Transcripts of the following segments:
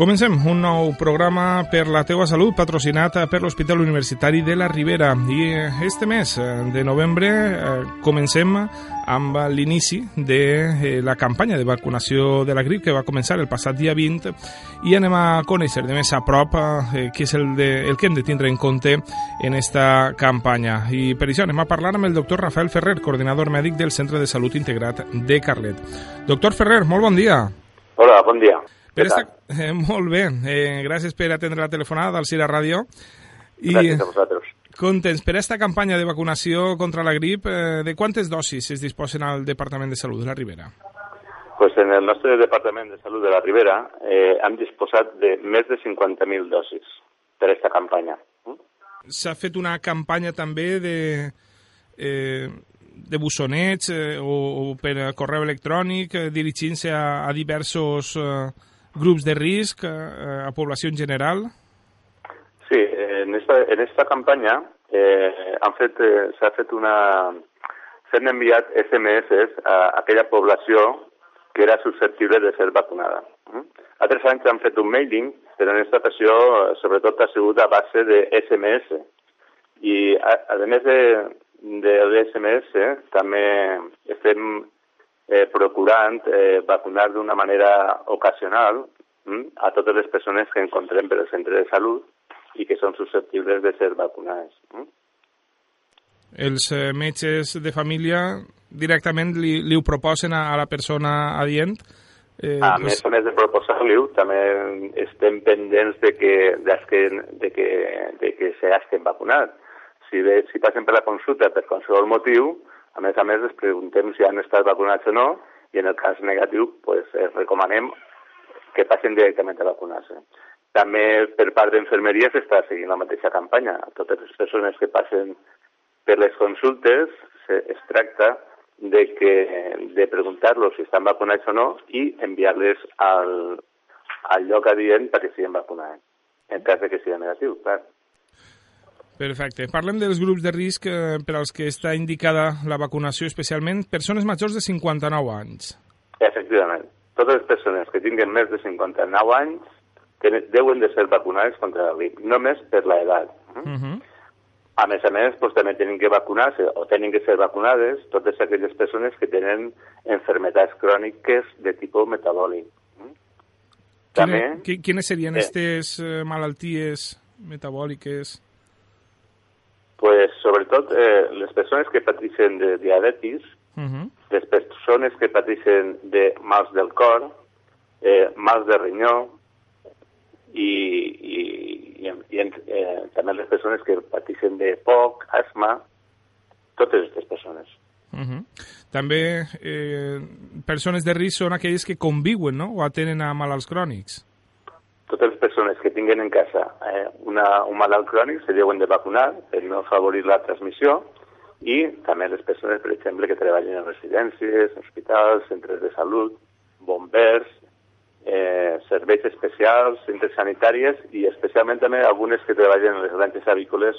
Comencem un nou programa per la teua salut patrocinat per l'Hospital Universitari de la Ribera. I este mes de novembre eh, comencem amb l'inici de eh, la campanya de vacunació de la grip que va començar el passat dia 20 i anem a conèixer de més a prop eh, què és el, de, el que hem de tindre en compte en esta campanya i per això anem a parlar amb el doctor Rafael Ferrer, coordinador mèdic del Centre de Salut Integrat de Carlet. Doctor Ferrer, molt bon dia. Hola, bon dia. Per esta... eh, molt bé, eh, gràcies per atendre la telefonada del Cira Ràdio. I gràcies a vosaltres. Contents, per aquesta campanya de vacunació contra la grip, eh, de quantes dosis es disposen al Departament de Salut de la Ribera? Pues en el nostre Departament de Salut de la Ribera eh, hem disposat de més de 50.000 dosis per aquesta campanya. S'ha fet una campanya també de, eh, de bussonets eh, o, o per correu electrònic eh, dirigint-se a, a diversos eh, grups de risc eh, a població en general? Sí, en esta, en esta campanya eh, han fet, eh, s'ha fet una... s'han enviat SMS a aquella població que era susceptible de ser vacunada. Mm? Altres anys han fet un mailing, però en aquesta ocasió sobretot ha sigut a base de SMS. I a, a més de, de l'SMS també estem eh, procurant eh, vacunar d'una manera ocasional hm, a totes les persones que encontrem per el centre de salut i que són susceptibles de ser vacunades. Hm? Els eh, metges de família directament li, li ho proposen a, a la persona adient? Eh, a pues... més a més de proposar-li-ho, també estem pendents de que, de que, de que, de que s'hagin vacunat. Si, ve, si passen per la consulta per qualsevol motiu, a més a més, es preguntem si han estat vacunats o no i en el cas negatiu pues, es recomanem que passin directament a vacunar-se. També per part d'infermeria s'està seguint la mateixa campanya. Totes les persones que passen per les consultes se, es tracta de, que, de preguntar-los si estan vacunats o no i enviar-les al, al lloc adient perquè siguin vacunats, en cas de que sigui negatiu, clar. Perfecte. Parlem dels grups de risc eh, per als que està indicada la vacunació, especialment persones majors de 59 anys. Efectivament. Totes les persones que tinguen més de 59 anys tenen, deuen de ser vacunades contra la grip, només per l'edat. Uh -huh. A més a més, doncs, també tenen que vacunar-se o tenen que ser vacunades totes aquelles persones que tenen enfermetats cròniques de tipus metabòlic. També, quines serien aquestes eh, malalties metabòliques? pues, sobretot eh, les persones que pateixen de diabetis, uh -huh. les persones que pateixen de mals del cor, eh, mals de rinyó i, i, i, i eh, també les persones que pateixen de poc, asma, totes aquestes persones. Uh -huh. També eh, persones de risc són aquelles que conviuen no? o atenen a malalts crònics totes les persones que tinguin en casa eh, una, un malalt crònic se deuen de vacunar per no afavorir la transmissió i també les persones, per exemple, que treballen en residències, hospitals, centres de salut, bombers, serveis especials, centres sanitàries i especialment també algunes que treballen en les granges avícoles,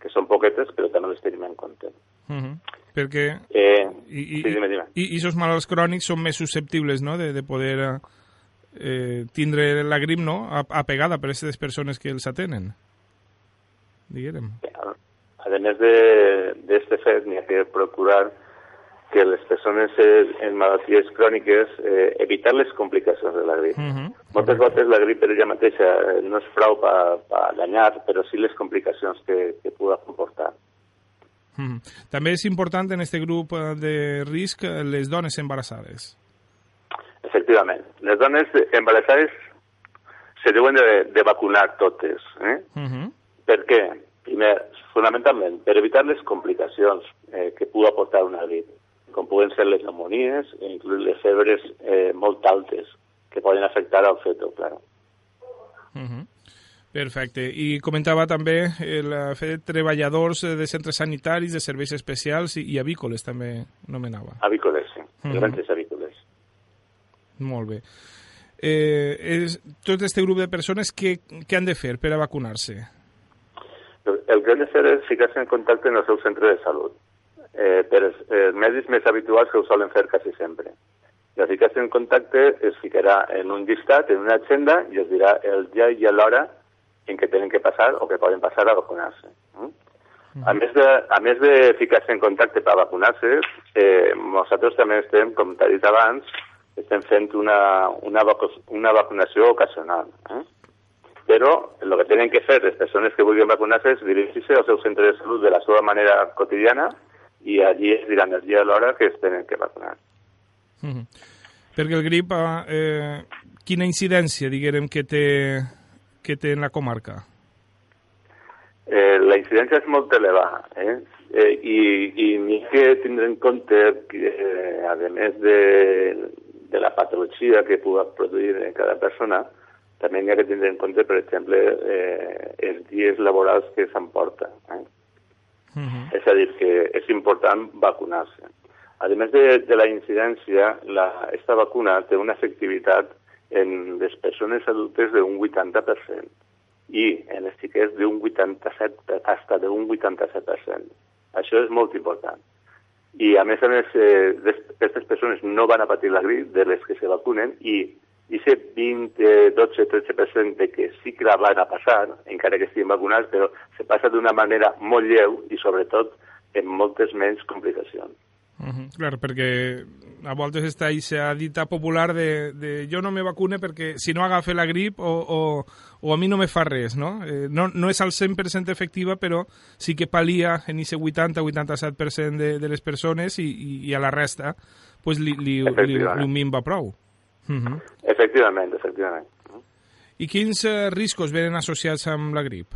que són poquetes, però també les tenim en compte. Uh -huh. Perquè... Eh, i, i, sí, dime, dime. I, i aquests malalts crònics són més susceptibles no? de, de poder... Eh eh, tindre la grip no, apegada per aquestes persones que els atenen. Diguem. A més d'aquest de, fet, n'hi ha que procurar que les persones en malalties cròniques eh, evitar les complicacions de la grip. Uh -huh. Moltes vegades la grip per ella mateixa eh, no és prou per pa, danyar, però sí les complicacions que, que pugui comportar. -huh. També és important en aquest grup de risc les dones embarassades. Efectivament. Les dones embarassades se deuen de, de vacunar totes. Eh? Uh -huh. Per què? Primer, fonamentalment, per evitar les complicacions eh, que pugui aportar una grip, com poden ser les pneumonies inclús les febres eh, molt altes que poden afectar al feto, claro. Uh -huh. Perfecte. I comentava també el fet de treballadors de centres sanitaris, de serveis especials i, i avícoles, també nomenava. Avícoles, sí. Uh -huh. Granges avícoles. Molt bé. eh, és, tot aquest grup de persones què, què han de fer per a vacunar-se? El que han de fer és ficar-se en contacte en el seu centre de salut, eh, per els, els medis més habituals que ho solen fer quasi sempre. Ficar-se en contacte es ficarà en un llistat, en una agenda, i es dirà el dia i l'hora en què tenen que passar o que poden passar a vacunar-se. Mm? A més de, a més de ficar-se en contacte per vacunar-se, eh, nosaltres també estem, com t'ha dit abans, estem fent una, una, una vacunació ocasional. Eh? Però el que tenen que fer les persones que vulguin vacunar-se és dirigir-se al seu centre de salut de la seva manera quotidiana i allí es diran el dia i l'hora que es tenen que vacunar. Mm -hmm. Perquè el grip, eh, quina incidència, diguem, que té, que té en la comarca? Eh, la incidència és molt elevada, eh? eh i, i n'hi que tindre en compte que, eh, a més de, de la patologia que pugui produir en cada persona, també hi ha que tindre en compte, per exemple, eh, els dies laborals que s'emporta. Eh? Uh. -huh. És a dir, que és important vacunar-se. A més de, de la incidència, la, esta vacuna té una efectivitat en les persones adultes d'un 80% i en els xiquets d'un 87, hasta d'un 87%. Això és molt important. I, a més a més, eh, aquestes persones no van a patir la grip de les que se vacunen i aquest 20, 12, 13% de que sí que la van a passar, encara que estiguin vacunats, però se passa d'una manera molt lleu i, sobretot, amb moltes menys complicacions. Uh -huh. Clar, perquè a voltes està aquesta dita popular de, de jo no me vacune perquè si no agafe la grip o, o, o a mi no me fa res, no? Eh, no, no és al 100% efectiva, però sí que palia en aquest 80-87% de, de les persones i, i, i a la resta pues, li, li, li, li minva prou. Uh -huh. Efectivament, efectivament. I quins eh, riscos venen associats amb la grip?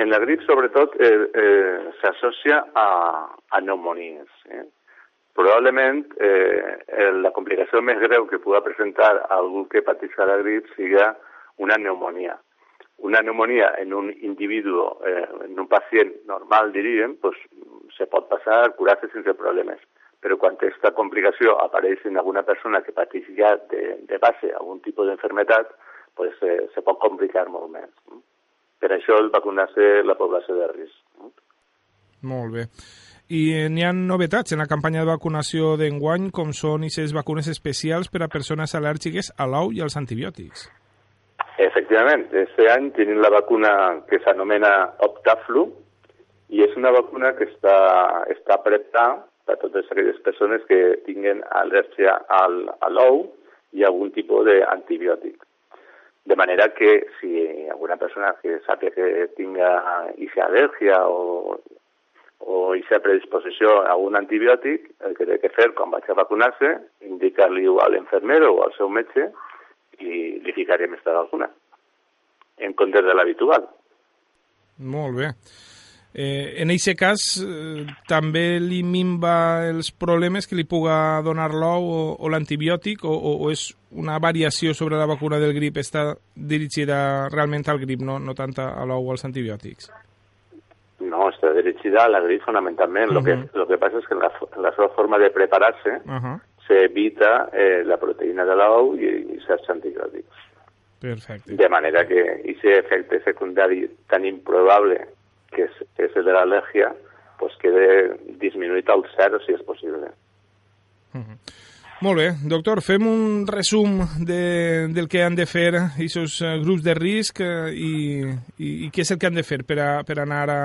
En la grip, sobretot, eh, eh, s'associa a, a pneumonies. Eh? Probablement eh, la complicació més greu que pugui presentar algú que pateixi la grip siga una pneumonia. Una pneumonia en un individu, eh, en un pacient normal, diríem, pues, se pot passar, curar-se sense problemes. Però quan aquesta complicació apareix en alguna persona que pateix ja de, de base algun tipus d'enfermetat, pues, eh, se pot complicar molt més. Per això el vacunar-se la població de risc. Molt bé. I eh, n'hi ha novetats en la campanya de vacunació d'enguany, com són aquestes vacunes especials per a persones al·lèrgiques a l'ou i als antibiòtics. Efectivament, aquest any tenim la vacuna que s'anomena Optaflu i és una vacuna que està, està preparada per a totes aquelles persones que tinguen al·lèrgia al, a l'ou i algun tipus d'antibiòtic. De manera que si alguna persona que sàpiga que aquesta al·lèrgia o o aquesta predisposició a un antibiòtic, el que té que fer quan vaig a vacunar-se, indicar-li-ho l'infermer o al seu metge i li ficarem esta vacuna, en comptes de l'habitual. Molt bé. Eh, en aquest cas, eh, també li minva els problemes que li puga donar l'ou o, o l'antibiòtic o, o, o és una variació sobre la vacuna del grip està dirigida realment al grip, no, no tant a l'ou o als antibiòtics? No, está dirigida a la grip fundamentalment. Uh -huh. lo, que, lo que pasa es que en la, en la seva forma de prepararse uh -huh. se evita eh, la proteïna de l'ou i, i certs antibiòtics. Perfecte. De manera que aquest efecte secundari tan improbable que és, que és el de l'al·lèrgia pues quede disminuït al zero si és possible. Uh -huh. Molt bé, doctor, fem un resum de, del que han de fer aquests eh, grups de risc eh, i, i, i què és el que han de fer per, a, per anar a,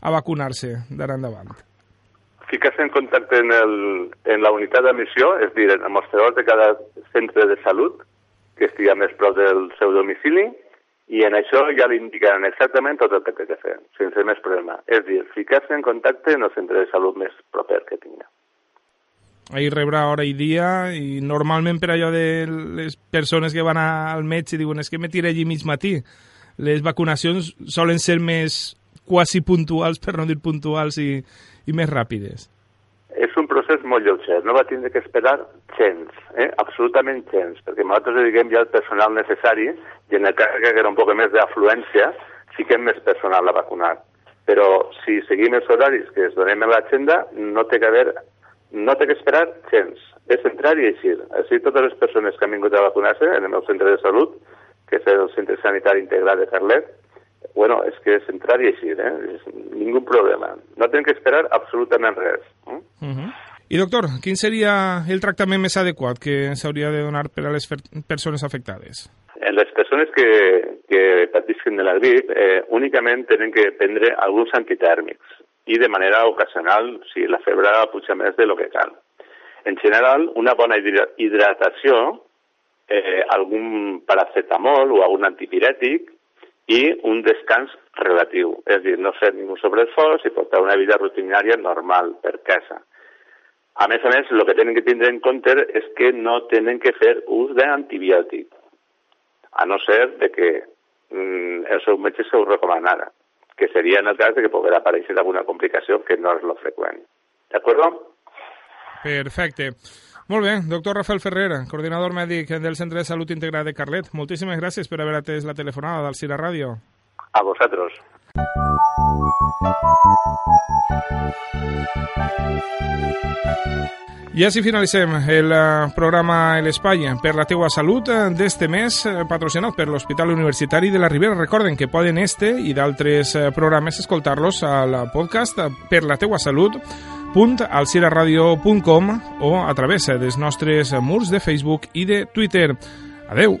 a vacunar-se d'ara endavant? Ficar-se en contacte en, el, en la unitat d'emissió, és a dir, en el mostrador de cada centre de salut que estigui més prop del seu domicili i en això ja li indicaran exactament tot el que té que fer, sense més problema. És dir, ficar-se en contacte en el centre de salut més proper que tingui. Ahir rebrà hora i dia i normalment per allò de les persones que van al metge diuen és que me tiré allí mig matí. Les vacunacions solen ser més quasi puntuals, per no dir puntuals, i, i més ràpides. És un procés molt lleuger, no va tindre que esperar gens, eh? absolutament gens, perquè nosaltres dediquem ja el personal necessari i en el cas que era un poc més d'afluència, fiquem més personal a vacunar. Però si seguim els horaris que es donem a l'agenda, no té que haver no té que esperar gens, és entrar i eixir. Així totes les persones que han vingut a vacunar-se en el meu centre de salut, que és el Centre Sanitari Integral de Carlet, bueno, és que és entrar i eixir, eh? És ningú problema. No tenen que esperar absolutament res. Eh? Uh -huh. I doctor, quin seria el tractament més adequat que s'hauria de donar per a les persones afectades? En les persones que, que patisquen de la grip eh, únicament tenen que prendre alguns antitèrmics i de manera ocasional si la febre puja més de lo que cal. En general, una bona hidratació, eh, algun paracetamol o algun antipirètic i un descans relatiu, és a dir, no fer ningú sobreesforç i portar una vida rutinària normal per casa. A més a més, el que tenen que tindre en compte és que no tenen que fer ús d'antibiòtic, a no ser de que mm, el seu metge se ho recomanara que seria en el cas de que pogués aparèixer alguna complicació que no és lo freqüent. D'acord? Perfecte. Molt bé, doctor Rafael Ferrer, coordinador mèdic del Centre de Salut Integral de Carlet. Moltíssimes gràcies per haver atès la telefonada del Cira Ràdio. A vosaltres. I així finalitzem el eh, programa El Espai per la teua salut eh, d'este mes, eh, patrocinat per l'Hospital Universitari de la Ribera. Recorden que poden este i d'altres programes escoltar-los al podcast per la teua salut www.alciraradio.com o a través dels nostres murs de Facebook i de Twitter. Adeu!